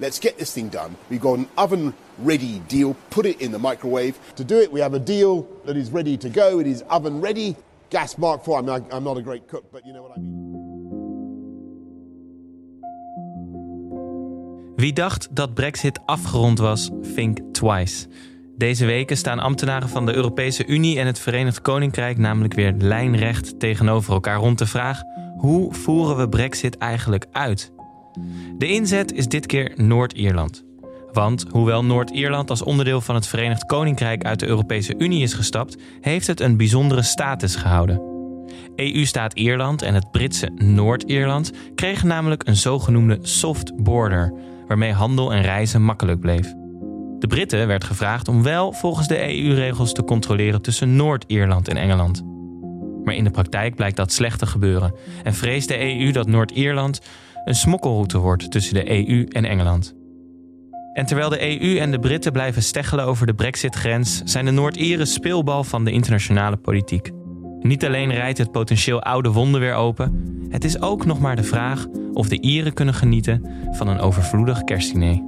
Let's get this thing done. We've got an oven ready deal. Put it in the microwave. To do it, we have a deal that is ready to go. It is oven ready. Gas Mark IV. I mean, I, I'm not a great cook, but you know what I mean. Wie dacht dat Brexit afgerond was, think twice. Deze weken staan ambtenaren van de Europese Unie en het Verenigd Koninkrijk namelijk weer lijnrecht tegenover elkaar rond de vraag: hoe voeren we Brexit eigenlijk uit? De inzet is dit keer Noord-Ierland. Want hoewel Noord-Ierland als onderdeel van het Verenigd Koninkrijk uit de Europese Unie is gestapt, heeft het een bijzondere status gehouden. EU-staat Ierland en het Britse Noord-Ierland kregen namelijk een zogenoemde soft border, waarmee handel en reizen makkelijk bleef. De Britten werd gevraagd om wel volgens de EU-regels te controleren tussen Noord-Ierland en Engeland. Maar in de praktijk blijkt dat slecht te gebeuren en vreest de EU dat Noord-Ierland een smokkelroute wordt tussen de EU en Engeland. En terwijl de EU en de Britten blijven steggelen over de Brexit-grens, zijn de Noord-Ieren speelbal van de internationale politiek. Niet alleen rijdt het potentieel oude wonden weer open, het is ook nog maar de vraag of de Ieren kunnen genieten van een overvloedig kerstdiner.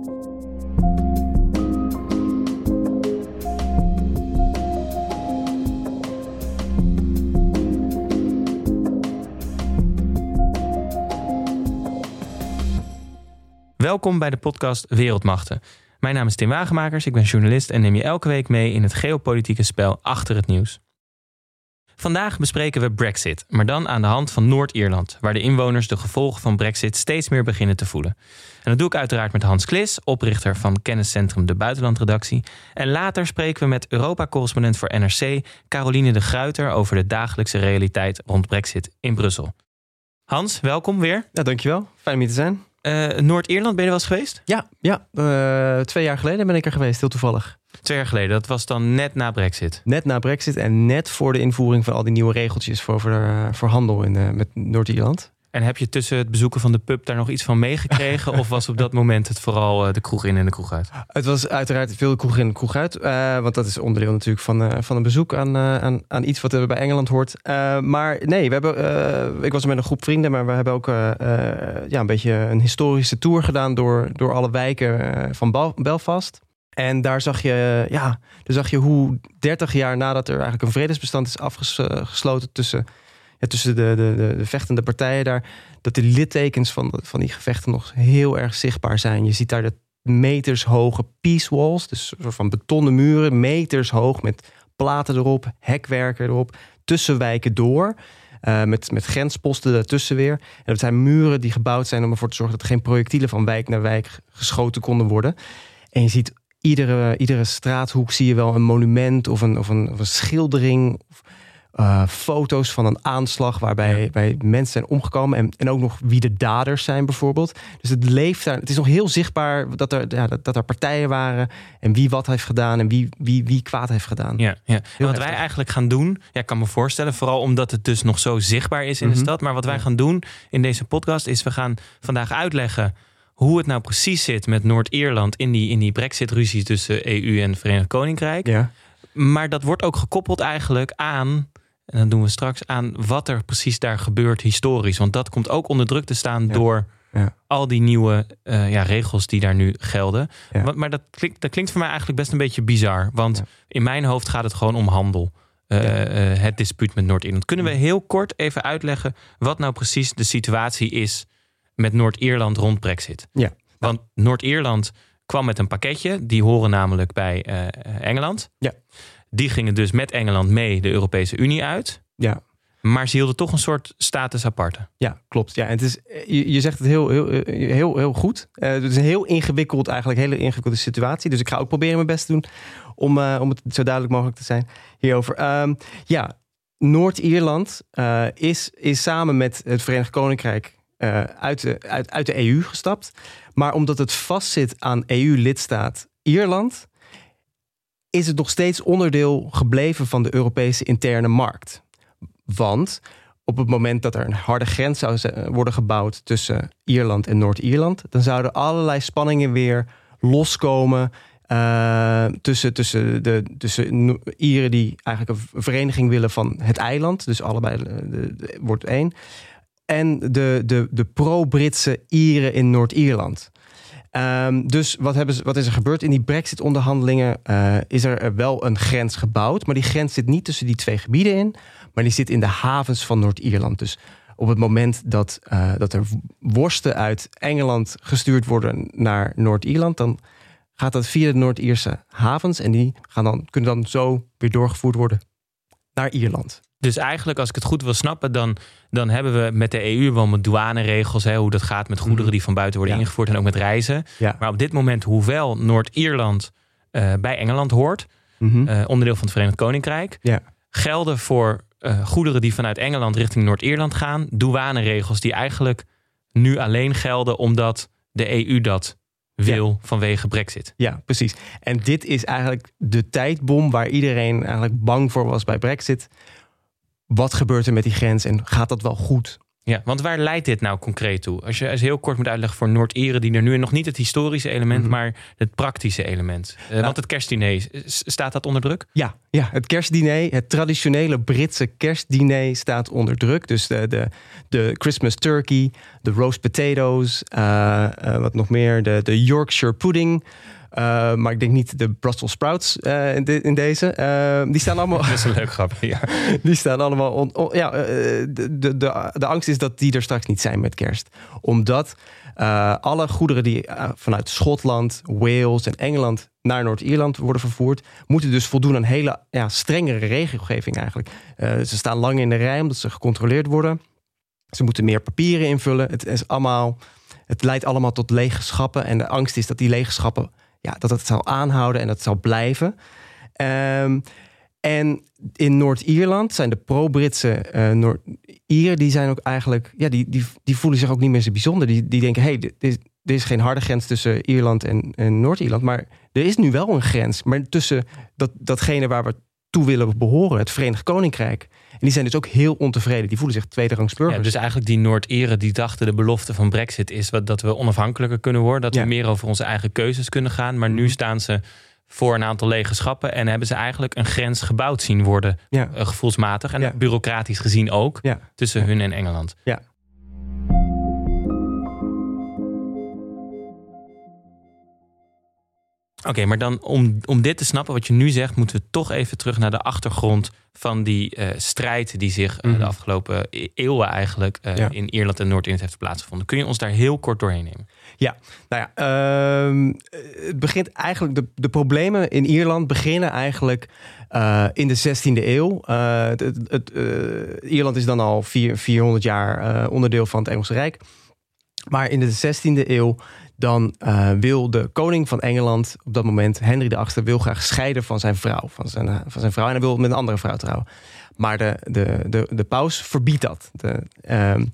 Welkom bij de podcast Wereldmachten. Mijn naam is Tim Wagemakers, ik ben journalist en neem je elke week mee in het geopolitieke spel achter het nieuws. Vandaag bespreken we Brexit, maar dan aan de hand van Noord-Ierland, waar de inwoners de gevolgen van Brexit steeds meer beginnen te voelen. En dat doe ik uiteraard met Hans Klis, oprichter van kenniscentrum De Buitenlandredactie. En later spreken we met Europa-correspondent voor NRC, Caroline de Gruiter, over de dagelijkse realiteit rond Brexit in Brussel. Hans, welkom weer. Ja, dankjewel. Fijn om hier te zijn. Uh, Noord-Ierland, ben je er wel eens geweest? Ja, ja uh, twee jaar geleden ben ik er geweest, heel toevallig. Twee jaar geleden, dat was dan net na Brexit? Net na Brexit en net voor de invoering van al die nieuwe regeltjes voor, voor, voor handel in, met Noord-Ierland. En heb je tussen het bezoeken van de pub daar nog iets van meegekregen? of was op dat moment het vooral uh, de kroeg in en de kroeg uit? Het was uiteraard veel kroeg in en kroeg uit. Uh, want dat is onderdeel natuurlijk van, uh, van een bezoek aan, aan, aan iets wat er bij Engeland hoort. maar nee, we hebben, ik was met een groep vrienden, maar we hebben ook ja, een beetje een historische tour gedaan door, door alle wijken van Belfast. En daar zag je, ja, daar zag je hoe 30 jaar nadat er eigenlijk een vredesbestand is afgesloten tussen tussen de, de, de, vechtende partijen daar, dat de littekens van, van die gevechten nog heel erg zichtbaar zijn. Je ziet daar de meters hoge peace walls, dus soort van betonnen muren, meters hoog met platen erop, hekwerken erop, tussenwijken door. Uh, met, met grensposten daartussen weer. En dat zijn muren die gebouwd zijn om ervoor te zorgen dat geen projectielen van wijk naar wijk geschoten konden worden. En je ziet iedere, iedere straathoek zie je wel een monument of een, of een, of een schildering. Of, uh, foto's van een aanslag waarbij, ja. mensen zijn omgekomen. En, en ook nog wie de daders zijn bijvoorbeeld. Dus het leeft daar. Het is nog heel zichtbaar dat er, ja, dat, dat er partijen waren. En wie wat heeft gedaan en wie, wie, wie kwaad heeft gedaan. Ja, ja. En wat wij eigenlijk gaan doen, ja, ik kan me voorstellen, vooral omdat het dus nog zo zichtbaar is in de Mhm. stad. Maar wat wij gaan doen in deze podcast is we gaan vandaag uitleggen hoe het nou precies zit met Noord-Ierland in die, in die brexit-ruzie tussen EU en Verenigd Koninkrijk. Ja. Maar dat wordt ook gekoppeld eigenlijk aan, en dat doen we straks, aan wat er precies daar gebeurt historisch. Want dat komt ook onder druk te staan Ja. door Ja. al die nieuwe eh, ja, regels die daar nu gelden. Ja. Maar, maar dat, klinkt, dat klinkt voor mij eigenlijk best een beetje bizar. Want in mijn hoofd gaat het gewoon om handel. Eh, eh, het dispuut met Noord-Ierland. Kunnen we heel kort even uitleggen wat nou precies de situatie is met Noord-Ierland rond Brexit? Ja. Want Noord-Ierland kwam met een pakketje. Die horen namelijk bij Engeland. Ja. Die gingen dus met Engeland mee de Europese Unie uit. Ja. Maar ze hielden toch een soort status aparte. Ja, klopt. Ja, en het is, je, je zegt het heel, heel, heel, heel goed. Eh, het is een heel ingewikkeld, eigenlijk hele ingewikkelde situatie. Dus ik ga ook proberen mijn best te doen om, eh, om het zo duidelijk mogelijk te zijn hierover. Ehm, ja, Noord-Ierland eh, is, is samen met het Verenigd Koninkrijk uit, de, uit, uit de EU gestapt. Maar omdat het vastzit aan EU-lidstaat Ierland, is het nog steeds onderdeel gebleven van de Europese interne markt. Want op het moment dat er een harde grens zou z- worden gebouwd tussen Ierland en Noord-Ierland, dan zouden allerlei spanningen weer loskomen. eh, tussen, tussen, de, tussen Ieren die eigenlijk een vereniging willen van het eiland, dus allebei de- wordt één, en de, de, de pro-Britse Ieren in Noord-Ierland. Ehm, dus wat, hebben wat is er gebeurd? In die Brexit-onderhandelingen uh, is er wel een grens gebouwd. Maar die grens zit niet tussen die twee gebieden in. Maar die zit in de havens van Noord-Ierland. Dus op het moment dat, uh, dat er worsten uit Engeland gestuurd worden naar Noord-Ierland, dan gaat dat via de Noord-Ierse havens. En die gaan dan, kunnen dan zo weer doorgevoerd worden naar Ierland. Dus eigenlijk, als ik het goed wil snappen, dan, dan hebben we met de EU wel met douaneregels, hè, hoe dat gaat met goederen mhm. die van buiten worden ingevoerd en ook met reizen. Maar op dit moment, hoewel Noord-Ierland uh, bij Engeland hoort, mm onderdeel van het Verenigd Koninkrijk, ja. gelden voor uh, goederen die vanuit Engeland richting Noord-Ierland gaan, douaneregels die eigenlijk nu alleen gelden omdat de EU dat wil vanwege Brexit. Ja, precies. En dit is eigenlijk de tijdbom waar iedereen eigenlijk bang voor was bij Brexit. Wat gebeurt er met die grens en gaat dat wel goed? Ja, want waar leidt dit nou concreet toe? Als je eens heel kort moet uitleggen voor Noord-Ieren, die er nu nog niet het historische element, mhm. maar het praktische element. Uh, want het kerstdiner, staat dat onder druk? Ja, ja, het kerstdiner, het traditionele Britse kerstdiner staat onder druk. Dus de, de, de Christmas turkey, de roast potatoes, uh, uh, wat nog meer, de, de Yorkshire pudding. Uh, maar ik denk niet de Brussels sprouts uh, in, de, in, deze. Uh, die staan allemaal. Dat is een leuk grap. Ja. die staan allemaal. On, on, ja, de, de, de, de angst is dat die er straks niet zijn met kerst. Omdat alle goederen die vanuit Schotland, Wales en Engeland naar Noord-Ierland worden vervoerd, moeten dus voldoen aan hele ja, strengere regelgeving eigenlijk. ze staan lang in de rij omdat ze gecontroleerd worden. Ze moeten meer papieren invullen. Het is allemaal. Het leidt allemaal tot lege schappen. En de angst is dat die lege schappen ja, dat het zal aanhouden en dat zal blijven. Um, en in Noord-Ierland zijn de pro-Britse uh, Noord-Ieren, die zijn ook eigenlijk, ja, die, die, die voelen zich ook niet meer zo bijzonder. Die, die denken, hé, hey, er is geen harde grens tussen Ierland en, en Noord-Ierland, maar er is nu wel een grens. Maar tussen dat, datgene waar we toe willen behoren, het Verenigd Koninkrijk, en die zijn dus ook heel ontevreden. Die voelen zich tweederangs burgers. Ja, dus eigenlijk die Noord-Ieren die dachten de belofte van Brexit is wat, dat we onafhankelijker kunnen worden. Dat we meer over onze eigen keuzes kunnen gaan. Maar nu mhm. staan ze voor een aantal lege schappen. En hebben ze eigenlijk een grens gebouwd zien worden. Ja. Uh, gevoelsmatig en bureaucratisch gezien ook. Tussen hun en Engeland. Ja. Oké, maar dan om, om dit te snappen wat je nu zegt, moeten we toch even terug naar de achtergrond van die uh, strijd die zich uh, de mhm. afgelopen e-, eeuwen eigenlijk uh, in Ierland en Noord-Ierland heeft plaatsgevonden. Kun je ons daar heel kort doorheen nemen? Ja, nou ja, uh, het begint eigenlijk, de, de problemen in Ierland beginnen eigenlijk in de 16e eeuw. Het, het, Ierland is dan al vier, 400 jaar onderdeel van het Engelse Rijk. Maar in de 16e eeuw dan uh, wil de koning van Engeland op dat moment, Henry VIII, wil graag scheiden van zijn vrouw. Van zijn, eh, van zijn vrouw en hij wil met een andere vrouw trouwen. Maar de, de, de, de paus verbiedt dat. De, uh,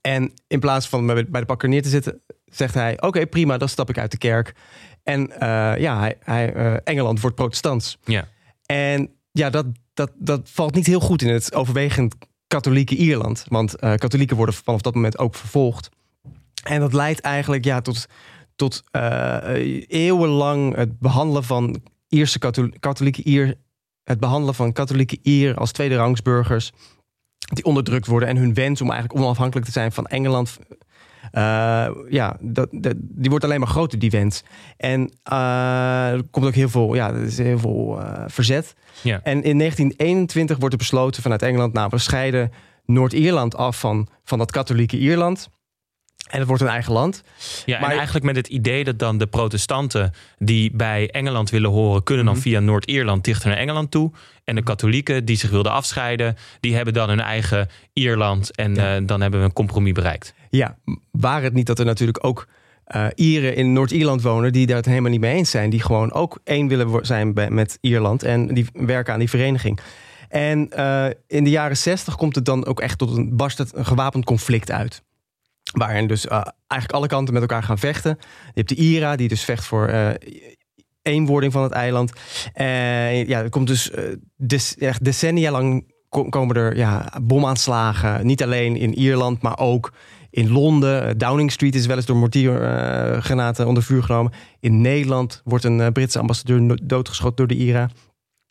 en in plaats van bij de pakker neer te zitten, zegt hij: Oké, prima, dan stap ik uit de kerk. En uh, ja, hij, hij, Engeland wordt protestants. Ja. En ja, dat, dat, dat valt niet heel goed in het overwegend katholieke Ierland. Want katholieken worden vanaf dat moment ook vervolgd. En dat leidt eigenlijk ja, tot, tot uh, eeuwenlang het behandelen van Ierse katholieke Ier, het behandelen van katholieke Ier als tweede rangsburgers die onderdrukt worden en hun wens om eigenlijk onafhankelijk te zijn van Engeland. Uh, ja, dat, dat, die wordt alleen maar groter, die wens. En uh, er komt ook heel veel, ja, er is heel veel uh, verzet. Ja. En in 1921 wordt er besloten vanuit Engeland, nou, we scheiden Noord-Ierland af van, van dat katholieke Ierland. En het wordt een eigen land. Ja, maar... en eigenlijk met het idee dat dan de protestanten die bij Engeland willen horen, kunnen dan mhm. via Noord-Ierland dichter naar Engeland toe. En de katholieken die zich wilden afscheiden, die hebben dan hun eigen Ierland. En eh, dan hebben we een compromis bereikt. Ja, waar het niet dat er natuurlijk ook uh, Ieren in Noord-Ierland wonen die daar het helemaal niet mee eens zijn. Die gewoon ook één willen zijn met Ierland en die werken aan die vereniging. En uh, in de jaren zestig komt het dan ook echt tot een barst het een gewapend conflict uit. Waarin dus uh, eigenlijk alle kanten met elkaar gaan vechten. Je hebt de IRA, die dus vecht voor uh, eenwording van het eiland. Uh, ja, er komt dus des, echt decennia lang komen er ja, bomaanslagen. Niet alleen in Ierland, maar ook in Londen. Downing Street is wel eens door mortiergranaten onder vuur genomen. In Nederland wordt een Britse ambassadeur doodgeschoten door de IRA.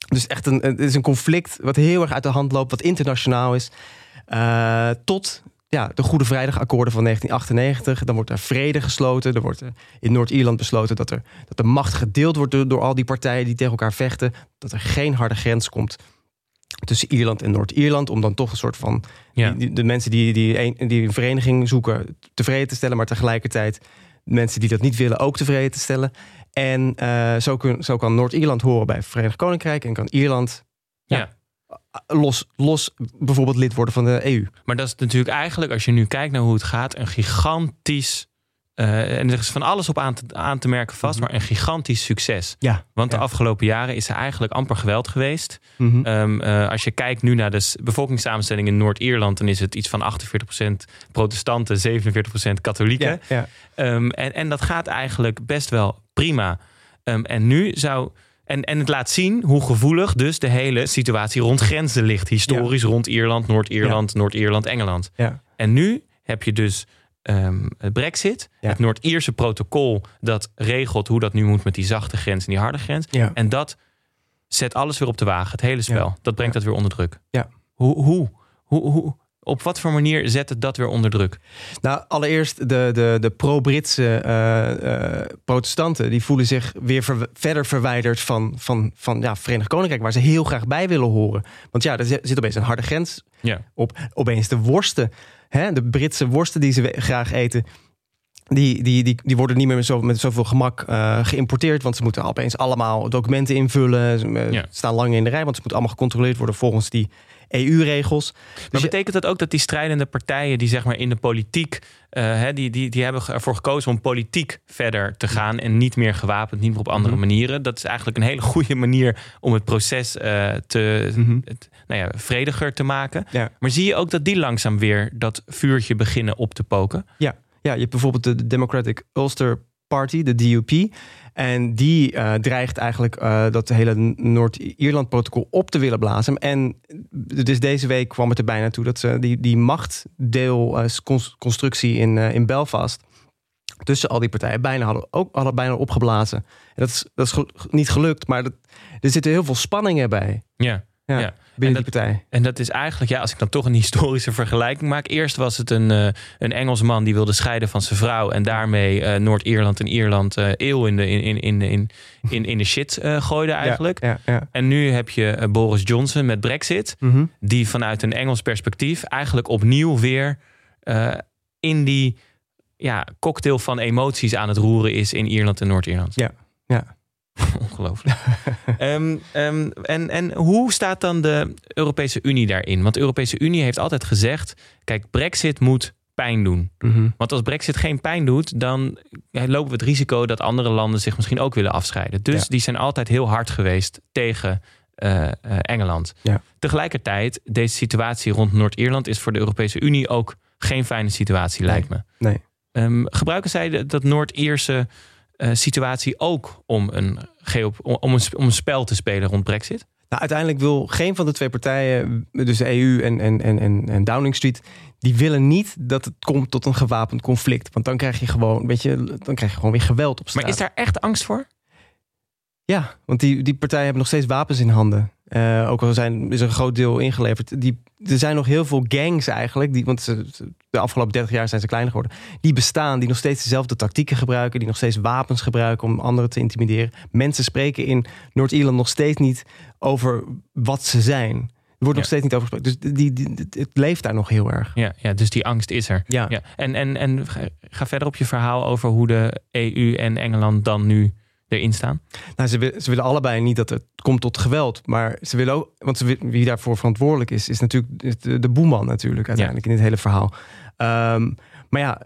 Dus echt een, het is een conflict wat heel erg uit de hand loopt, wat internationaal is. tot ja, de Goede Vrijdagakkoorden van 1998. Dan wordt er vrede gesloten. Er wordt in Noord-Ierland besloten dat, er, dat de macht gedeeld wordt door, door al die partijen die tegen elkaar vechten. Dat er geen harde grens komt tussen Ierland en Noord-Ierland. Om dan toch een soort van Ja. die- de mensen die, die, een, die een vereniging zoeken tevreden te stellen, maar tegelijkertijd mensen die dat niet willen ook tevreden te stellen. En eh, zo, kun, zo kan Noord-Ierland horen bij het Verenigd Koninkrijk en kan Ierland Ja. Los, los bijvoorbeeld lid worden van de EU. Maar dat is natuurlijk eigenlijk, als je nu kijkt naar hoe het gaat, een gigantisch. eh, en er is van alles op aan te, aan te merken vast, maar een gigantisch succes. Ja. Want de afgelopen jaren is er eigenlijk amper geweld geweest. Mhm. Ehm, eh, als je kijkt nu naar de bevolkingssamenstelling in Noord-Ierland, dan is het iets van 48% protestanten, 47% katholieken. ja, ja. Ehm, en, en dat gaat eigenlijk best wel prima. Ehm, en nu zou. En, en het laat zien hoe gevoelig dus de hele situatie rond grenzen ligt. Historisch rond Ierland, Noord-Ierland, Noord-Ierland, Engeland. Ja. En nu heb je dus ehm, het Brexit, het Noord-Ierse protocol dat regelt hoe dat nu moet met die zachte grens en die harde grens. En dat zet alles weer op de wagen, het hele spel. Dat brengt dat weer onder druk. Ja. Hoe, hoe, hoe, hoe, op wat voor manier zet het dat weer onder druk? Nou, allereerst de, de, de pro-Britse eh, eh, protestanten... die voelen zich weer ver- verder verwijderd van, van, van ja, Verenigd Koninkrijk... waar ze heel graag bij willen horen. Want ja, er zit opeens een harde grens Ja. op. Opeens de worsten, hè, de Britse worsten die ze graag eten... Die, die, die, die worden niet meer met, zo, met zoveel gemak eh, geïmporteerd. Want ze moeten opeens allemaal documenten invullen. Ze Ja. staan lang in de rij. Want ze moeten allemaal gecontroleerd worden volgens die EU-regels. Maar Dus je- betekent dat ook dat die strijdende partijen die zeg maar in de politiek, eh, die, die, die hebben ervoor gekozen om politiek verder te gaan en niet meer gewapend, niet meer op andere Mhm. manieren. Dat is eigenlijk een hele goede manier om het proces eh, te, Mhm. het, nou ja, vrediger te maken. Ja. Maar zie je ook dat die langzaam weer dat vuurtje beginnen op te poken? Ja, ja je hebt bijvoorbeeld de Democratic Ulster Party, de DUP. En die eh, dreigt eigenlijk eh, dat hele Noord-Ierland-protocol op te willen blazen. En dus deze week kwam het er bijna toe dat ze die, die machtdeelconstructie in, eh, in Belfast tussen al die partijen bijna hadden, ook, hadden bijna opgeblazen. En dat is, dat is niet gelukt, maar dat, er zitten heel veel spanningen bij Ja. Ja, Ja. binnen En die partij. En dat is eigenlijk, ja, als ik dan toch een historische vergelijking maak. Eerst was het een, eh, een Engelsman die wilde scheiden van zijn vrouw. En daarmee eh, Noord-Ierland en Ierland eh eeuw in de, in, in, in, in, in, in de shit gooide eigenlijk. Ja, ja. En nu heb je Boris Johnson met Brexit. Mhm. Die vanuit een Engels perspectief eigenlijk opnieuw weer in die ja, cocktail van emoties aan het roeren is in Ierland en Noord-Ierland. Ja, ja. Ongelooflijk. Ehm, en, en hoe staat dan de Europese Unie daarin? Want de Europese Unie heeft altijd gezegd: kijk, Brexit moet pijn doen. Mhm. Want als Brexit geen pijn doet, dan lopen we het risico dat andere landen zich misschien ook willen afscheiden. Dus Ja. die zijn altijd heel hard geweest tegen eh, eh, Engeland. Ja. Tegelijkertijd, deze situatie rond Noord-Ierland is voor de Europese Unie ook geen fijne situatie, Nee. lijkt me. Nee. Ehm, gebruiken zij dat Noord-Ierse eh, situatie ook om een, om, een, om een spel te spelen rond Brexit? Nou, uiteindelijk wil geen van de twee partijen, dus de EU en, en, en, en, en Downing Street, die willen niet dat het komt tot een gewapend conflict. Want dan krijg je gewoon, weet je, dan krijg je gewoon weer geweld op straat. Maar is daar echt angst voor? Ja, want die, die partijen hebben nog steeds wapens in handen. Eh, ook al zijn, is er een groot deel ingeleverd. Die, er zijn nog heel veel gangs eigenlijk. Die, want ze, de afgelopen 30 jaar zijn ze kleiner geworden. Die bestaan, die nog steeds dezelfde tactieken gebruiken. Die nog steeds wapens gebruiken om anderen te intimideren. Mensen spreken in Noord-Ierland nog steeds niet over wat ze zijn. Er wordt nog steeds niet over gesproken. Dus die, die, het leeft daar nog heel erg. Ja, ja dus die angst is er. Ja. Ja. En, en, en ga verder op je verhaal over hoe de EU en Engeland dan nu erin staan. Nou, ze, willen, ze willen allebei niet dat het komt tot geweld. Maar ze willen ook, want ze, wi- wie daarvoor verantwoordelijk is, is natuurlijk de, de boeman natuurlijk uiteindelijk in dit hele verhaal. Ehm, maar ja,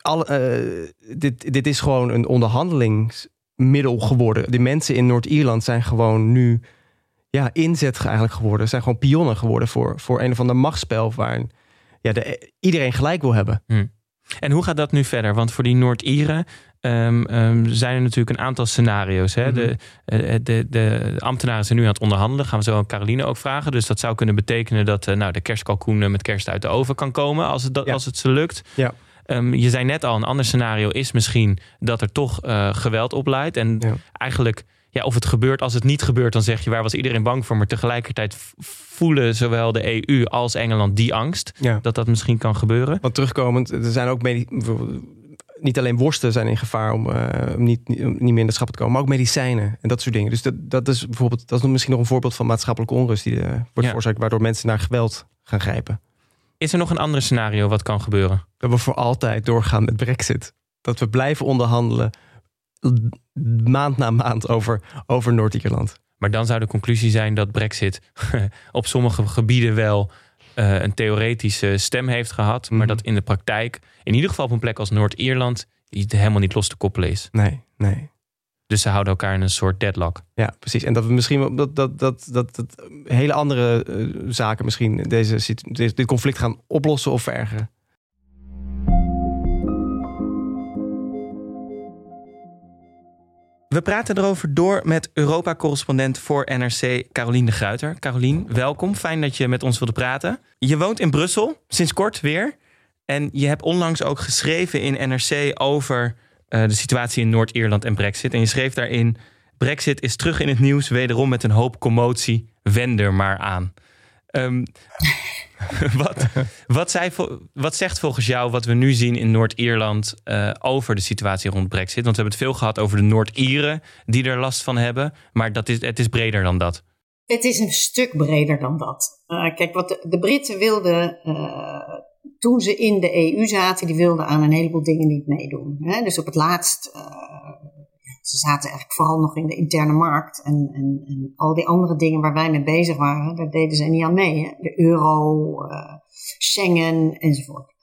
alle, eh, dit, dit is gewoon een onderhandelingsmiddel geworden. De mensen in Noord-Ierland zijn gewoon nu ja, inzet eigenlijk geworden. Zijn gewoon pionnen geworden voor, voor een of ander machtsspel waarin ja, de, iedereen gelijk wil hebben. En hoe gaat dat nu verder? Want voor die Noord-Ieren ehm, ehm, zijn er natuurlijk een aantal scenario's. Hè? Mhm. de, eh, de, de ambtenaren zijn nu aan het onderhandelen. Gaan we zo aan Caroline ook vragen. Dus dat zou kunnen betekenen dat eh, nou, de kerstkalkoen eh, met kerst uit de oven kan komen. Als het, dat, Ja. als het ze lukt. Ja. Ehm, je zei net al, een ander scenario is misschien dat er toch eh, geweld opleidt. En Ja. eigenlijk ja, of het gebeurt. Als het niet gebeurt, dan zeg je waar was iedereen bang voor. Maar tegelijkertijd voelen zowel de EU als Engeland die angst dat dat misschien kan gebeuren. Want terugkomend, er zijn ook niet alleen worsten zijn in gevaar om uh, niet, niet meer in de schappen te komen, maar ook medicijnen en dat soort dingen. Dus dat, dat is bijvoorbeeld, dat is misschien nog een voorbeeld van maatschappelijke onrust die uh, wordt ja. veroorzaakt, waardoor mensen naar geweld gaan grijpen. Is er nog een ander scenario wat kan gebeuren? Dat we voor altijd doorgaan met Brexit. Dat we blijven onderhandelen maand na maand over, over Noord-Ierland. Maar dan zou de conclusie zijn dat Brexit op sommige gebieden wel uh, een theoretische stem heeft gehad, maar mhm. dat in de praktijk, in ieder geval op een plek als Noord-Ierland, helemaal niet los te koppelen is. Nee, nee. Dus ze houden elkaar in een soort deadlock. Ja, precies. En dat we misschien dat, dat, dat, dat, dat hele andere uh, zaken misschien deze, deze, dit conflict gaan oplossen of verergeren. We praten erover door met Europa-correspondent voor NRC Carolien de Gruiter. Carolien, welkom. Fijn dat je met ons wilde praten. Je woont in Brussel, sinds kort weer. En je hebt onlangs ook geschreven in NRC over uh, de situatie in Noord-Ierland en Brexit. En je schreef daarin: Brexit is terug in het nieuws, wederom met een hoop commotie. Wend er maar aan. Um, wat, wat, wat, zegt volgens jou wat we nu zien in Noord-Ierland uh, over de situatie rond Brexit? Want we hebben het veel gehad over de Noord-Ieren die er last van hebben. Maar dat is, het is breder dan dat. Het is een stuk breder dan dat. Uh, kijk, wat de, Britten wilden uh, toen ze in de EU zaten, die wilden aan een heleboel dingen niet meedoen. Hè? Dus op het laatst, ze zaten eigenlijk vooral nog in de interne markt. En, en, en, al die andere dingen waar wij mee bezig waren, daar deden ze niet aan mee. Hè? De euro, uh, Schengen enzovoort.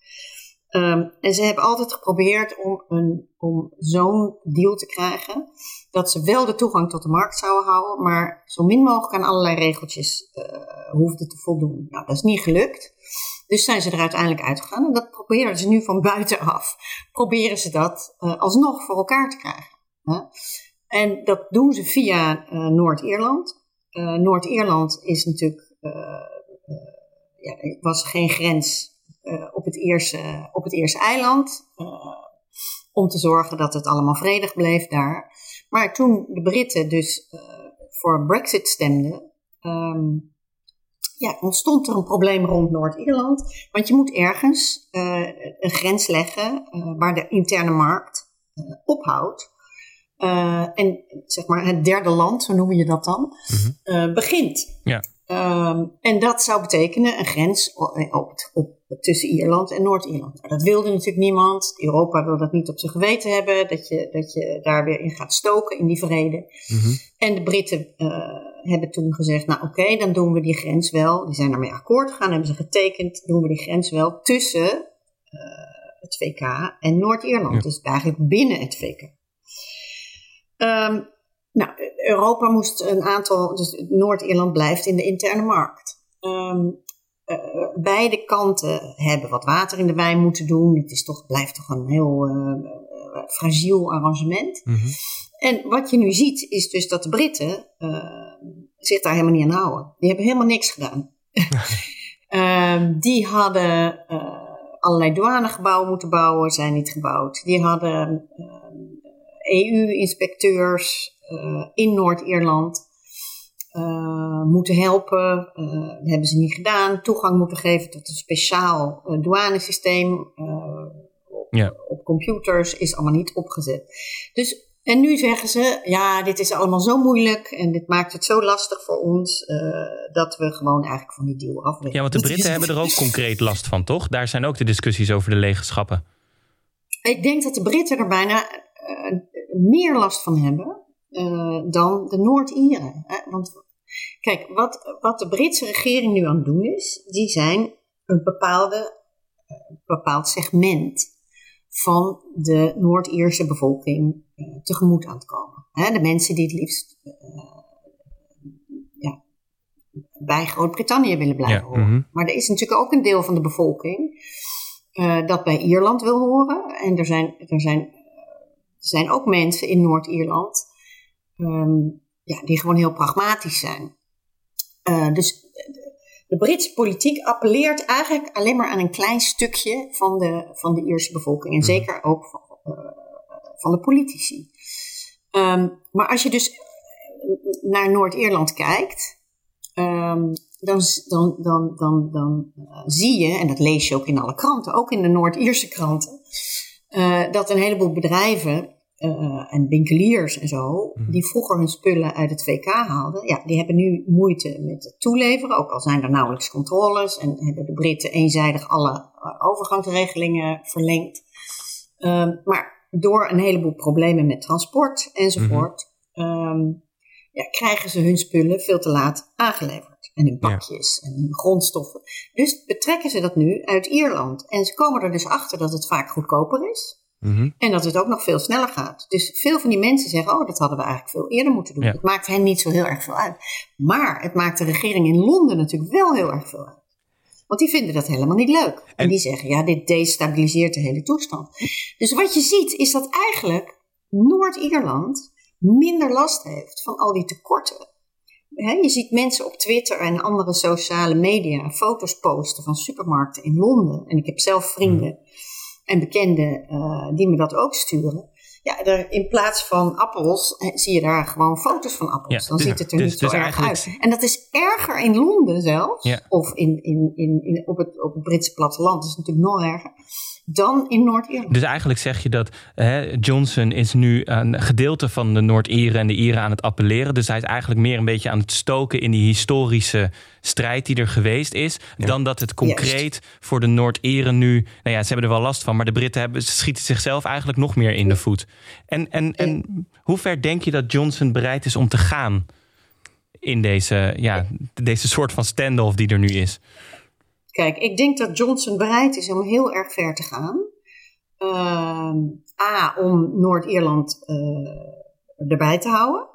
Um, en ze hebben altijd geprobeerd om, een, om zo'n deal te krijgen. Dat ze wel de toegang tot de markt zouden houden, maar zo min mogelijk aan allerlei regeltjes uh, hoefden te voldoen. Nou, dat is niet gelukt. Dus zijn ze er uiteindelijk uitgegaan. En dat proberen ze nu van buitenaf. Proberen ze dat uh, alsnog voor elkaar te krijgen. En dat doen ze via uh, Noord-Ierland. Uh, Noord-Ierland is natuurlijk. ja, was geen grens op, het eerste, op het eiland. om te zorgen dat het allemaal vredig bleef daar. Maar toen de Britten dus voor Brexit stemden. Um, ja, ontstond er een probleem rond Noord-Ierland. Want je moet ergens een grens leggen waar de interne markt uh, ophoudt. en zeg maar het derde land, zo noem je dat dan, mm -hmm. begint. Ja. Um, en dat zou betekenen een grens op, op, op, tussen Ierland en Noord-Ierland. Nou, dat wilde natuurlijk niemand. Europa wil dat niet op zijn geweten hebben, dat je, dat je daar weer in gaat stoken in die vrede. Mm -hmm. En de Britten hebben toen gezegd, nou oké, okay, dan doen we die grens wel. Die zijn daarmee akkoord gegaan, hebben ze getekend, doen we die grens wel tussen het VK en Noord-Ierland. Ja. Dus eigenlijk binnen het VK. Um, nou, Europa moest een aantal, dus Noord-Ierland blijft in de interne markt. Um, uh, beide kanten hebben wat water in de wijn moeten doen. Het is toch, blijft toch een heel uh, fragiel arrangement. Mm -hmm. En wat je nu ziet, is dus dat de Britten uh, zich daar helemaal niet aan houden. Die hebben helemaal niks gedaan. uh, die hadden allerlei douanegebouwen moeten bouwen, zijn niet gebouwd. Die hadden EU-inspecteurs in Noord-Ierland moeten helpen. dat hebben ze niet gedaan. Toegang moeten geven tot een speciaal douanesysteem. Ja. op computers is allemaal niet opgezet. Dus en nu zeggen ze, ja, dit is allemaal zo moeilijk en dit maakt het zo lastig voor ons uh, dat we gewoon eigenlijk van die deal af Ja, want de Britten hebben er ook concreet last van, toch? Daar zijn ook de discussies over de legenschappen. Ik denk dat de Britten er bijna uh, meer last van hebben uh, dan de Noord-Ieren. Want kijk, wat, wat de Britse regering nu aan het doen is, die zijn een bepaalde, bepaald segment van de Noord-Ierse bevolking uh, tegemoet aan het komen. De mensen die het liefst uh, ja, bij Groot-Brittannië willen blijven ja, horen. Mm-hmm. Maar er is natuurlijk ook een deel van de bevolking uh, dat bij Ierland wil horen. En er zijn, er zijn, zijn ook mensen in Noord-Ierland um, ja, die gewoon heel pragmatisch zijn. dus de Britse politiek appelleert eigenlijk alleen maar aan een klein stukje van de, van de Ierse bevolking. En mhm. zeker ook van, uh, van de politici. Um, maar als je dus naar Noord-Ierland kijkt, ehm, dan, dan, dan, dan, dan zie je, en dat lees je ook in alle kranten, ook in de Noord-Ierse kranten, dat een heleboel bedrijven uh, en winkeliers en zo, mhm. die vroeger hun spullen uit het VK haalden, ja, die hebben nu moeite met het toeleveren, ook al zijn er nauwelijks controles en hebben de Britten eenzijdig alle uh, overgangsregelingen verlengd. Uh, maar door een heleboel problemen met transport enzovoort, mm ja, krijgen ze hun spullen veel te laat aangeleverd. En in bakjes en in grondstoffen. Dus betrekken ze dat nu uit Ierland. En ze komen er dus achter dat het vaak goedkoper is. Mhm. En dat het ook nog veel sneller gaat. Dus veel van die mensen zeggen: Oh, dat hadden we eigenlijk veel eerder moeten doen. Het maakt hen niet zo heel erg veel uit. Maar het maakt de regering in Londen natuurlijk wel heel erg veel uit. Want die vinden dat helemaal niet leuk. En, die zeggen: Ja, dit destabiliseert de hele toestand. Dus wat je ziet is dat eigenlijk Noord-Ierland minder last heeft van al die tekorten. Je ziet mensen op Twitter en andere sociale media foto's posten van supermarkten in Londen. En ik heb zelf vrienden mhm en bekenden uh, die me dat ook sturen. Ja, er, in plaats van appels zie je daar gewoon foto's van appels. Dan ziet het er dus, niet zo dus erg uit. En dat is erger in Londen zelfs. Of in, in, in, in, op, het, op het Britse platteland. Dat is natuurlijk nog erger dan in Noord-Ierland. Dus eigenlijk zeg je dat hè, Johnson is nu een gedeelte van de Noord-Ieren en de Ieren aan het appelleren. Dus hij is eigenlijk meer een beetje aan het stoken in die historische strijd die er geweest is. Dan dat het concreet voor de Noord-Ieren nu. Nou ja, ze hebben er wel last van, maar de Britten hebben, schieten zichzelf eigenlijk nog meer in de voet. En, en, en hoe ver denk je dat Johnson bereid is om te gaan in deze, ja, deze soort van standoff die er nu is? Kijk, ik denk dat Johnson bereid is om heel erg ver te gaan. Uh, A, om Noord-Ierland uh, erbij te houden.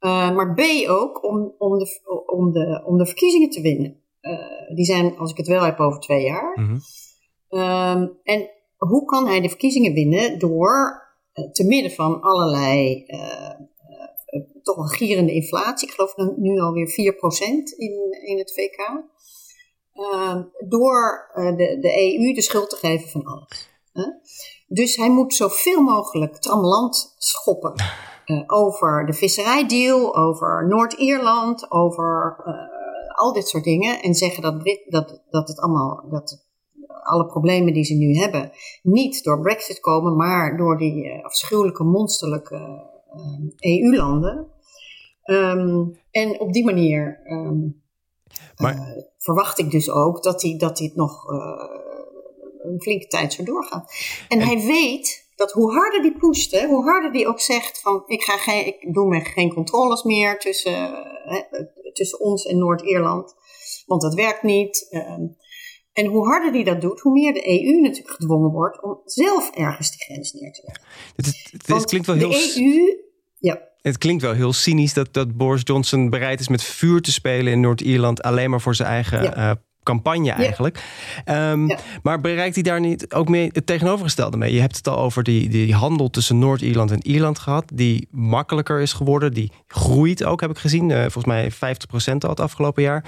Uh, maar B ook om, om, de, om, de, om de verkiezingen te winnen. Uh, die zijn, als ik het wel heb, over twee jaar. Mm -hmm. en hoe kan hij de verkiezingen winnen? Door te midden van allerlei toch een gierende inflatie. Ik geloof nu alweer 4% in, in het VK. Ehm, door uh, de, de EU de schuld te geven van alles. Dus hij moet zoveel mogelijk trammeland schoppen uh, over de visserijdeal, over Noord-Ierland, over uh, al dit soort dingen. En zeggen dat, Brit, dat, dat het allemaal, dat alle problemen die ze nu hebben, niet door Brexit komen, maar door die afschuwelijke, monsterlijke EU-landen. Um, en op die manier um, maar... Uh, verwacht ik dus ook dat hij, dat hij het nog uh, een flinke tijd zo doorgaat. En, en, hij weet dat hoe harder die pusht, hè, hoe harder die ook zegt van ik, ga geen, ik doe me geen controles meer tussen, hè, tussen ons en Noord-Ierland, want dat werkt niet. Uh, en hoe harder die dat doet, hoe meer de EU natuurlijk gedwongen wordt om zelf ergens die grens neer te leggen. Het, klinkt wel heel... De EU, ja. Het klinkt wel heel cynisch dat, dat Boris Johnson bereid is met vuur te spelen in Noord-Ierland. Alleen maar voor zijn eigen eh, campagne eigenlijk. Ehm, maar bereikt hij daar niet ook mee het tegenovergestelde mee? Je hebt het al over die, die handel tussen Noord-Ierland en Ierland gehad. Die makkelijker is geworden. Die groeit ook, heb ik gezien. Uh, volgens mij 50% al het afgelopen jaar.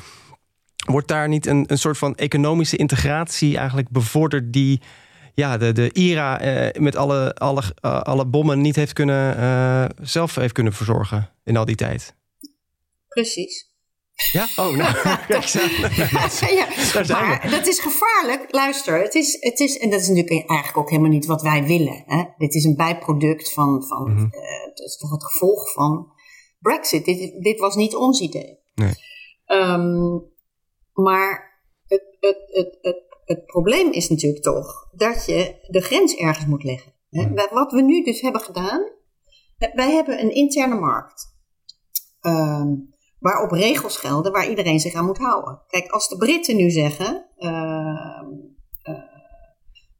Wordt daar niet een, een soort van economische integratie eigenlijk bevorderd die ja, de, de IRA eh, met alle, alle, uh, alle bommen niet heeft kunnen, uh, zelf heeft kunnen verzorgen in al die tijd. Precies. Ja? Oh, nou. dat, ja, maar dat is gevaarlijk. Luister, het is, het is, en dat is natuurlijk eigenlijk ook helemaal niet wat wij willen. Hè? Dit is een bijproduct van, van mm -hmm. het is toch het gevolg van Brexit. Dit, dit was niet ons idee. Nee. Um, maar het, het, het, het het probleem is natuurlijk toch dat je de grens ergens moet leggen. Wat we nu dus hebben gedaan, wij hebben een interne markt. Uh, waarop regels gelden waar iedereen zich aan moet houden. Kijk, als de Britten nu zeggen, uh,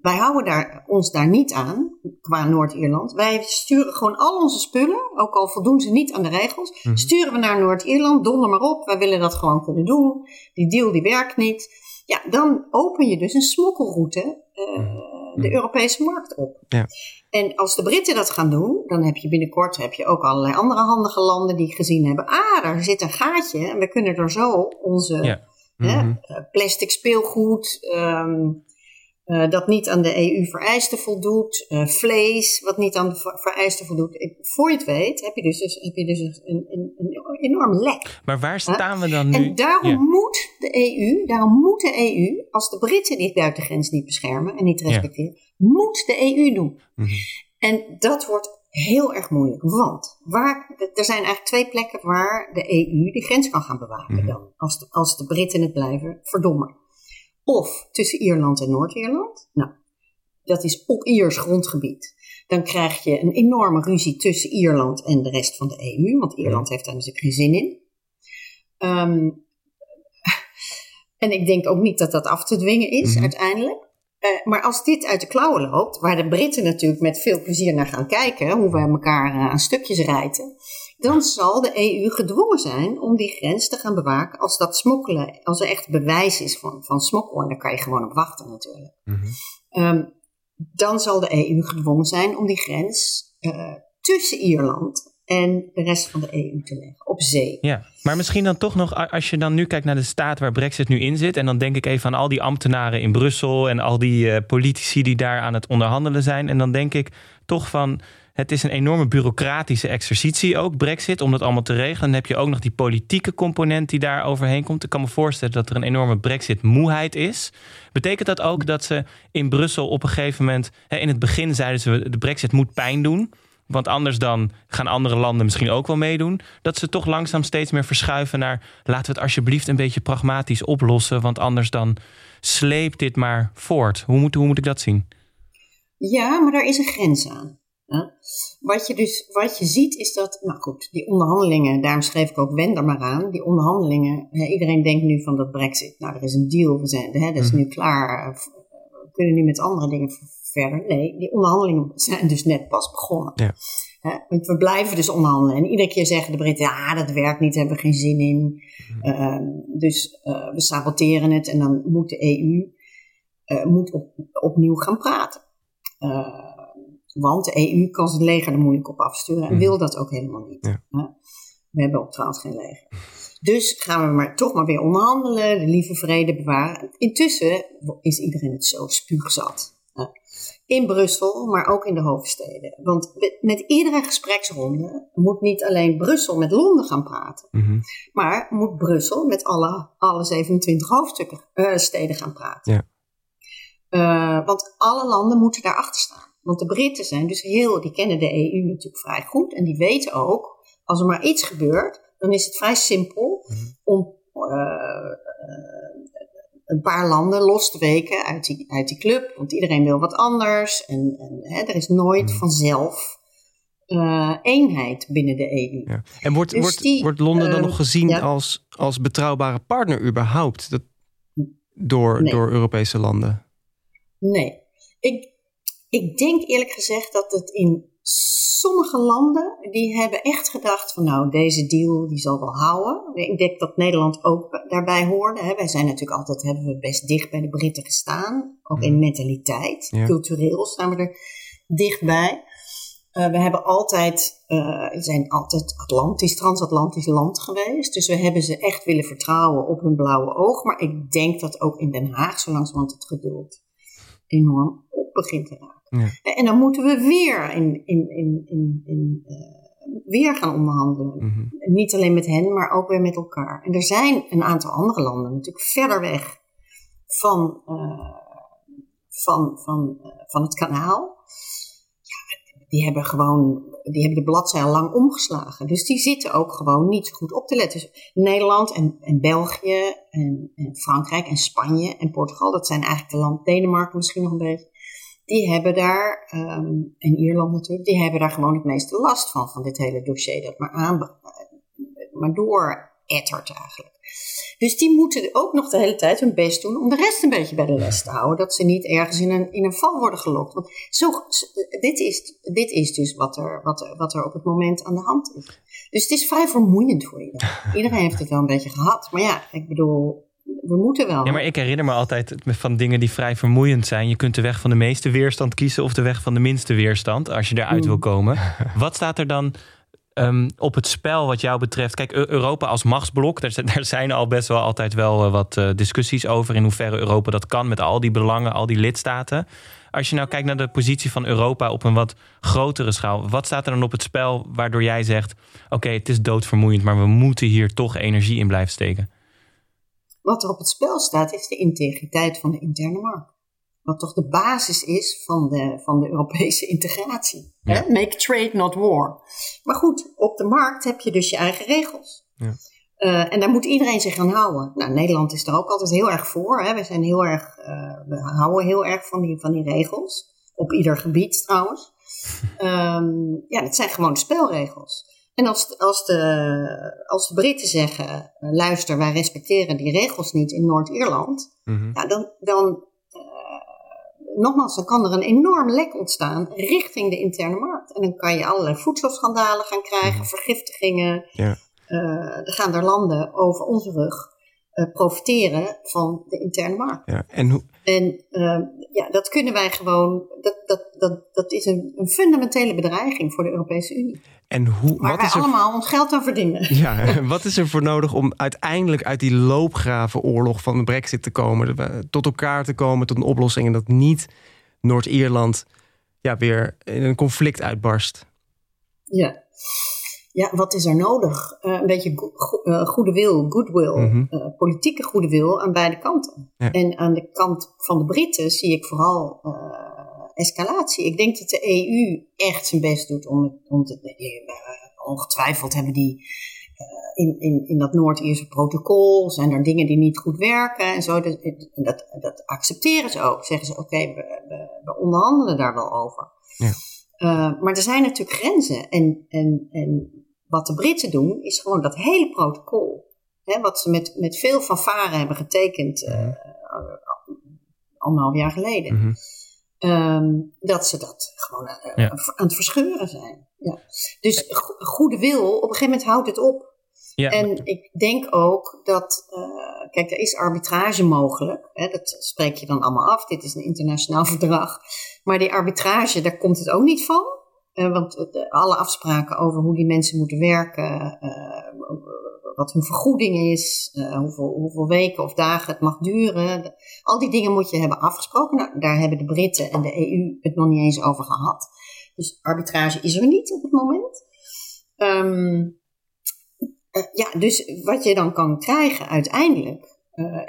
wij houden daar, ons daar niet aan, qua Noord-Ierland. Wij sturen gewoon al onze spullen, ook al voldoen ze niet aan de regels, mhm. sturen we naar Noord-Ierland, donder maar op, wij willen dat gewoon kunnen doen. Die deal die werkt niet. Ja, dan open je dus een smokkelroute uh, de Europese markt op. Ja. En als de Britten dat gaan doen, dan heb je binnenkort heb je ook allerlei andere handige landen die gezien hebben: ah, daar zit een gaatje en we kunnen er zo onze hè, mhm. eh, plastic speelgoed, um, uh, dat niet aan de EU-vereisten voldoet, uh, vlees wat niet aan de vereisten voldoet. Voor je het weet heb je dus, dus, heb je dus een, een, een enorm lek. Maar waar staan we dan nu? En daarom ja. moet de EU, daarom moet de EU, als de Britten die buitengrens niet beschermen en niet respecteren, ja. moet de EU doen. Mm -hmm. En dat wordt heel erg moeilijk, want waar, er zijn eigenlijk twee plekken waar de EU de grens kan gaan bewaken mm -hmm. dan, als de, als de Britten het blijven verdommen of tussen Ierland en Noord-Ierland. Nou, dat is op Iers grondgebied. Dan krijg je een enorme ruzie tussen Ierland en de rest van de EU, want Ierland heeft daar natuurlijk geen zin in. Um, en ik denk ook niet dat dat af te dwingen is mm-hmm. uiteindelijk. Uh, maar als dit uit de klauwen loopt, waar de Britten natuurlijk met veel plezier naar gaan kijken, hoe we elkaar uh, aan stukjes rijten, dan zal de EU gedwongen zijn om die grens te gaan bewaken als dat smokkelen, als er echt bewijs is van, van smokkel. En daar kan je gewoon op wachten natuurlijk. Mm-hmm. Um, dan zal de EU gedwongen zijn om die grens uh, tussen Ierland en de rest van de EU te leggen, op zee. Ja, maar misschien dan toch nog, als je dan nu kijkt naar de staat waar Brexit nu in zit, en dan denk ik even aan al die ambtenaren in Brussel en al die uh, politici die daar aan het onderhandelen zijn, en dan denk ik toch van, het is een enorme bureaucratische exercitie ook, Brexit, om dat allemaal te regelen. Dan heb je ook nog die politieke component die daar overheen komt. Ik kan me voorstellen dat er een enorme Brexit-moeheid is. Betekent dat ook dat ze in Brussel op een gegeven moment... Hè, in het begin zeiden ze, de Brexit moet pijn doen... Want anders dan gaan andere landen misschien ook wel meedoen. Dat ze toch langzaam steeds meer verschuiven naar... laten we het alsjeblieft een beetje pragmatisch oplossen... want anders dan sleept dit maar voort. Hoe moet, hoe moet ik dat zien? Ja, maar daar is een grens aan. Wat je dus wat je ziet is dat, nou goed, die onderhandelingen, daarom schreef ik ook wend er maar aan, die onderhandelingen, hè, iedereen denkt nu van dat brexit, nou er is een deal, we zijn, hè, dat is nu klaar, we kunnen nu met andere dingen verder. Nee, die onderhandelingen zijn dus net pas begonnen. Ja. Hè, we blijven dus onderhandelen en iedere keer zeggen de Britten, ja dat werkt niet, hebben we geen zin in, uh, dus uh, we saboteren het en dan moet de EU uh, moet op, opnieuw gaan praten. Want de EU kan zijn leger er moeilijk op afsturen en mm. wil dat ook helemaal niet. Ja. We hebben ook trouwens geen leger. Dus gaan we maar toch maar weer onderhandelen, de lieve vrede bewaren. Intussen is iedereen het zo spuugzat. In Brussel, maar ook in de hoofdsteden. Want met iedere gespreksronde moet niet alleen Brussel met Londen gaan praten, mm-hmm. maar moet Brussel met alle, alle 27 hoofdstukken, uh, steden gaan praten. Ja. Uh, want alle landen moeten daarachter staan. Want de Britten zijn dus heel, die kennen de EU natuurlijk vrij goed. En die weten ook, als er maar iets gebeurt, dan is het vrij simpel mhm. om uh, een paar landen los te weken uit die, uit die club. Want iedereen wil wat anders. En, en hè, er is nooit mhm. vanzelf uh, eenheid binnen de EU. Ja. En wordt, dus wordt, die, wordt Londen dan uh, nog gezien ja. als, als betrouwbare partner überhaupt? Dat, door, nee. door Europese landen? Nee. Ik, ik denk eerlijk gezegd dat het in sommige landen, die hebben echt gedacht van nou, deze deal die zal wel houden. Ik denk dat Nederland ook daarbij hoorde. Hè. Wij zijn natuurlijk altijd, hebben we best dicht bij de Britten gestaan. Ook in mentaliteit. Ja. Cultureel staan we er dichtbij. Uh, we hebben altijd, uh, zijn altijd Atlantisch, transatlantisch land geweest. Dus we hebben ze echt willen vertrouwen op hun blauwe oog. Maar ik denk dat ook in Den Haag zo langzamerhand het geduld enorm op begint te raken. Ja. En dan moeten we weer, in, in, in, in, in uh, weer gaan onderhandelen. Mm -hmm. Niet alleen met hen, maar ook weer met elkaar. En er zijn een aantal andere landen natuurlijk verder weg van, uh, van, van, uh, van het kanaal. Ja, die hebben gewoon die hebben de bladzijde lang omgeslagen. Dus die zitten ook gewoon niet zo goed op te letten. Dus Nederland en, en België en, en, Frankrijk en Spanje en Portugal, dat zijn eigenlijk de landen, Denemarken misschien nog een beetje die hebben daar, um, en Ierland natuurlijk, die hebben daar gewoon het meeste last van, van dit hele dossier dat maar, aan, maar door ettert eigenlijk. Dus die moeten ook nog de hele tijd hun best doen om de rest een beetje bij de les te houden. Dat ze niet ergens in een, in een val worden gelokt. Want zo, dit, is, dit is dus wat er, wat, wat er op het moment aan de hand is. Dus het is vrij vermoeiend voor iedereen. Iedereen heeft het wel een beetje gehad. Maar ja, ik bedoel, we moeten wel. Ja, maar ik herinner me altijd van dingen die vrij vermoeiend zijn. Je kunt de weg van de meeste weerstand kiezen of de weg van de minste weerstand als je eruit mm. wil komen. Wat staat er dan ehm, op het spel wat jou betreft? Kijk, Europa als machtsblok, daar, zijn al best wel altijd wel eh, wat uh, discussies over in hoeverre Europa dat kan met al die belangen, al die lidstaten. Als je nou kijkt naar de positie van Europa op een wat grotere schaal, wat staat er dan op het spel waardoor jij zegt: oké, het is doodvermoeiend, maar we moeten hier toch energie in blijven steken? Wat er op het spel staat, is de integriteit van de interne markt. Wat toch de basis is van de, van de Europese integratie. Make trade, not war. Maar goed, op de markt heb je dus je eigen regels. Ja. Uh, en daar moet iedereen zich aan houden. Nou, Nederland is er ook altijd heel erg voor. Hè. We, zijn heel erg, uh, we houden heel erg van die, van die regels. Op ieder gebied trouwens. um, ja, dat zijn gewoon spelregels. En als, als, de, als de Britten zeggen: uh, luister, wij respecteren die regels niet in Noord-Ierland. Mm ja, dan, dan nogmaals, dan kan er een enorm lek ontstaan richting de interne markt. En dan kan je allerlei voedselschandalen gaan krijgen, mhm. vergiftigingen. Ja. Uh, er gaan er landen over onze rug uh, profiteren van de interne markt. Ja, en hoe... en uh, ja, dat kunnen wij gewoon, dat, dat, dat, dat is een, een fundamentele bedreiging voor de Europese Unie. En hoe, Waar wat wij is er, allemaal ons geld aan verdienen. Ja, wat is er voor nodig om uiteindelijk uit die loopgravenoorlog van de brexit te komen? Tot elkaar te komen, tot een oplossing. En dat niet Noord-Ierland ja, weer in een conflict uitbarst. Ja. Ja, wat is er nodig? Uh, een beetje go uh, goede wil, goodwill, mm -hmm. uh, politieke goede wil aan beide kanten. Ja. En aan de kant van de Britten zie ik vooral escalatie. Ik denk dat de EU echt zijn best doet om, om te, ongetwijfeld hebben die in, in, in dat Noord-Ierse protocol zijn er dingen die niet goed werken en zo. Dat, dat, dat accepteren ze ook. Zeggen ze: oké, okay, we, we, we, onderhandelen daar wel over. Ja. Uh, maar er zijn natuurlijk grenzen. En, en, en wat de Britten doen, is gewoon dat hele protocol. Hè, wat ze met, met veel fanfare hebben getekend uh, anderhalf jaar geleden. Mm -hmm. um, dat ze dat gewoon uh, ja. aan het verscheuren zijn. Ja. Dus goede wil, op een gegeven moment houdt het op. Ja. En ik denk ook dat, uh, kijk, er is arbitrage mogelijk. Hè, dat spreek je dan allemaal af. Dit is een internationaal verdrag. Maar die arbitrage, daar komt het ook niet van. Uh, want de, alle afspraken over hoe die mensen moeten werken, uh, wat hun vergoeding is, hoeveel, hoeveel, weken of dagen het mag duren. al die dingen moet je hebben afgesproken. Nou, daar hebben de Britten en de EU het nog niet eens over gehad. Dus arbitrage is er niet op het moment. Um, uh, ja, dus wat je dan kan krijgen uiteindelijk,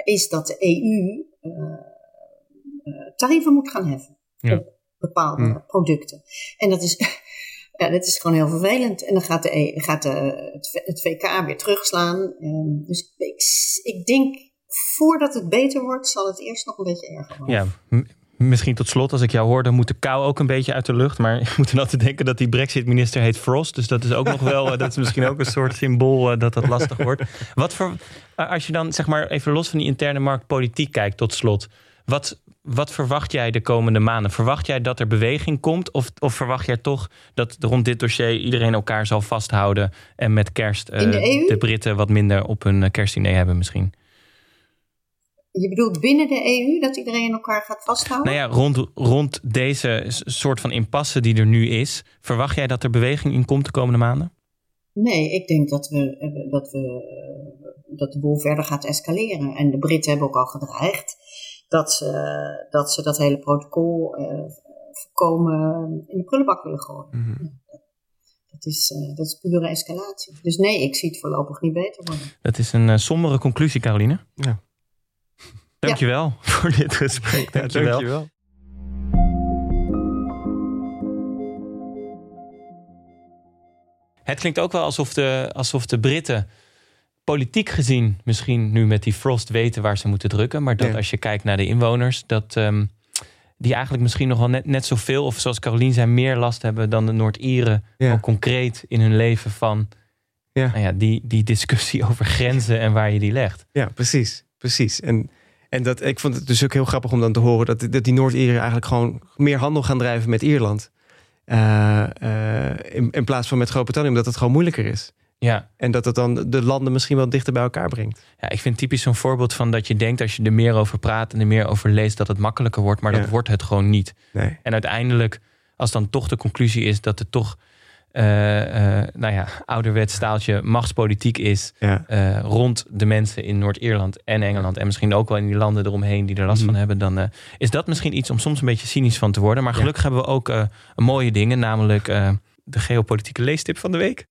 is dat de EU tarieven moet gaan heffen ja. op bepaalde mm. producten. En dat is, ja, dat is gewoon heel vervelend. En dan gaat, de, e gaat de, het, het, VK weer terugslaan. Um, dus ik, ik denk, voordat het beter wordt, zal het eerst nog een beetje erger worden. Ja, Misschien tot slot, als ik jou hoor, dan moet de kou ook een beetje uit de lucht. Maar je moet er altijd denken dat die Brexit-minister heet Frost. Dus dat is ook nog wel, dat is misschien ook een soort symbool uh, dat dat lastig wordt. Wat voor, als je dan zeg maar even los van die interne markt politiek kijkt, tot slot. Wat, wat verwacht jij de komende maanden? Verwacht jij dat er beweging komt? Of, of verwacht jij toch dat rond dit dossier iedereen elkaar zal vasthouden en met kerst uh, de, de, Britten wat minder op hun kerstdiner hebben misschien? Je bedoelt binnen de EU dat iedereen elkaar gaat vasthouden? Nou ja, rond, rond deze soort van impasse die er nu is, verwacht jij dat er beweging in komt de komende maanden? Nee, ik denk dat, we, eh, dat, we, eh, dat de boel verder gaat escaleren. En de Britten hebben ook al gedreigd dat ze dat, ze dat hele protocol uh, voorkomen in de prullenbak willen gooien. Mm -hmm. Dat is, uh, dat is pure escalatie. Dus nee, ik zie het voorlopig niet beter worden. Dat is een uh, sombere conclusie, Caroline. Ja. Dankjewel ja. voor dit gesprek. Dankjewel. Dankjewel. Het klinkt ook wel alsof de, alsof de Britten politiek gezien misschien nu met die Frost weten waar ze moeten drukken. Maar dat als je kijkt naar de inwoners, dat um, die eigenlijk misschien nog wel net, net zoveel, of zoals Carolien zei, meer last hebben dan de Noord-Ieren. Ja. concreet in hun leven van ja. Nou ja, die, die discussie over grenzen en waar je die legt. Ja, precies. Precies. En en dat, ik vond het dus ook heel grappig om dan te horen dat, dat die Noord-Ieren eigenlijk gewoon meer handel gaan drijven met Ierland. Uh, uh, in, in, plaats van met Groot-Brittannië, omdat het gewoon moeilijker is. Ja. En dat het dan de landen misschien wel dichter bij elkaar brengt. Ja, ik vind typisch zo'n voorbeeld van dat je denkt als je er meer over praat en er meer over leest, dat het makkelijker wordt, maar dat wordt het gewoon niet. Nee. En uiteindelijk, als dan toch de conclusie is dat het toch eh, nou ja, ouderwets staaltje machtspolitiek is Ja. eh, rond de mensen in Noord-Ierland en Engeland en misschien ook wel in die landen eromheen die er last Mhm. van hebben, dan is dat misschien iets om soms een beetje cynisch van te worden. Maar gelukkig hebben we ook mooie dingen, namelijk de geopolitieke leestip van de week.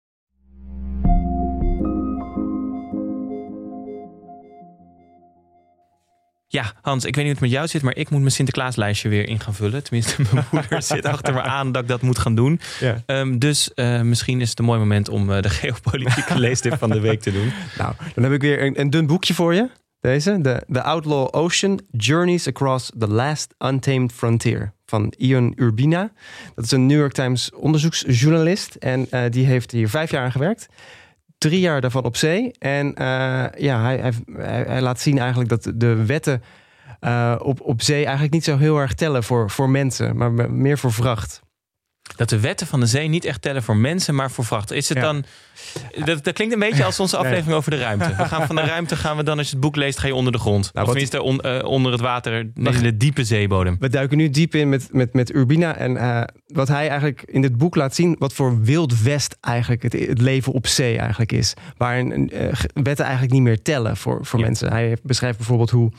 Ja, Hans, ik weet niet hoe het met jou zit, maar ik moet mijn Sinterklaaslijstje weer in gaan vullen. Tenminste, mijn moeder zit achter me aan dat ik dat moet gaan doen. Ja. Ehm, dus eh, misschien is het een mooi moment om eh, de geopolitieke leestip van de week te doen. Nou, dan heb ik weer een, een dun boekje voor je. Deze, de The Outlaw Ocean, Journeys Across the Last Untamed Frontier van Ian Urbina. Dat is een New York Times onderzoeksjournalist en eh, die heeft hier vijf jaar aan gewerkt. Drie jaar daarvan op zee. En eh, ja, hij, hij, hij, laat zien eigenlijk dat de wetten eh, op, op zee eigenlijk niet zo heel erg tellen voor, voor mensen, maar me- meer voor vracht. Dat de wetten van de zee niet echt tellen voor mensen, maar voor vracht. Is het Ja. dan. Dat, dat klinkt een beetje als onze aflevering over de ruimte. We gaan van de ruimte gaan we dan, als je het boek leest, ga je onder de grond. Nou, of tenminste on- eh, onder het water, in de diepe zeebodem. We duiken nu diep in met, met, met Urbina. En eh, wat hij eigenlijk in dit boek laat zien, wat voor wild west eigenlijk het, het leven op zee eigenlijk is. Waarin eh, wetten eigenlijk niet meer tellen voor, voor Ja. mensen. Hij beschrijft bijvoorbeeld hoe,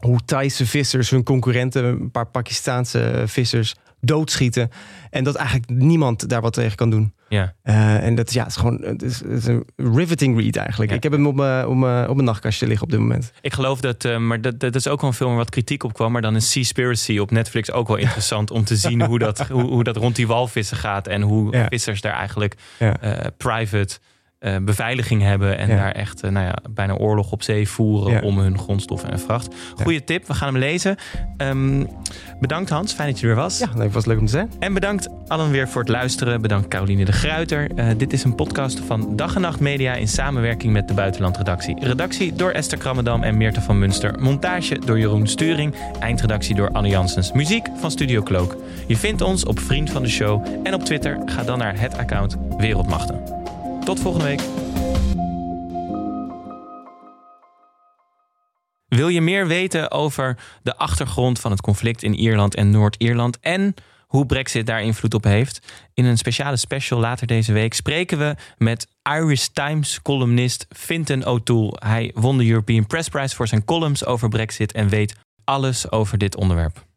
hoe Thaise vissers hun concurrenten, een paar Pakistaanse vissers, doodschieten. En dat eigenlijk niemand daar wat tegen kan doen. Ja. Eh, en dat ja, het is gewoon het is, het is een riveting read eigenlijk. Ja. Ik heb hem op mijn, op, mijn, op mijn nachtkastje liggen op dit moment. Ik geloof dat, eh, maar dat, dat is ook wel een film waar wat kritiek op kwam. Maar dan is Seaspiracy op Netflix ook wel interessant om te zien hoe dat, hoe, hoe dat rond die walvissen gaat. En hoe Ja. vissers daar eigenlijk eh, private eh, beveiliging hebben. En Ja. daar echt eh, nou ja, bijna oorlog op zee voeren Ja. om hun grondstoffen en vracht. Goeie tip, we gaan hem lezen. Ehm, bedankt Hans, fijn dat je er was. Ja, dat was leuk om te zijn. En bedankt allen weer voor het luisteren. Bedankt Caroline de Gruiter. Eh, dit is een podcast van Dag en Nacht Media in samenwerking met de Buitenlandredactie. Redactie door Esther Krammerdam en Meerte van Munster. Montage door Jeroen Sturing. Eindredactie door Anne Janssens. Muziek van Studio Cloak. Je vindt ons op Vriend van de Show. En op Twitter ga dan naar het account Wereldmachten. Tot volgende week. Wil je meer weten over de achtergrond van het conflict in Ierland en Noord-Ierland en hoe Brexit daar invloed op heeft? In een speciale special later deze week spreken we met Irish Times columnist Fintan O'Toole. Hij won de European Press Prize voor zijn columns over Brexit en weet alles over dit onderwerp.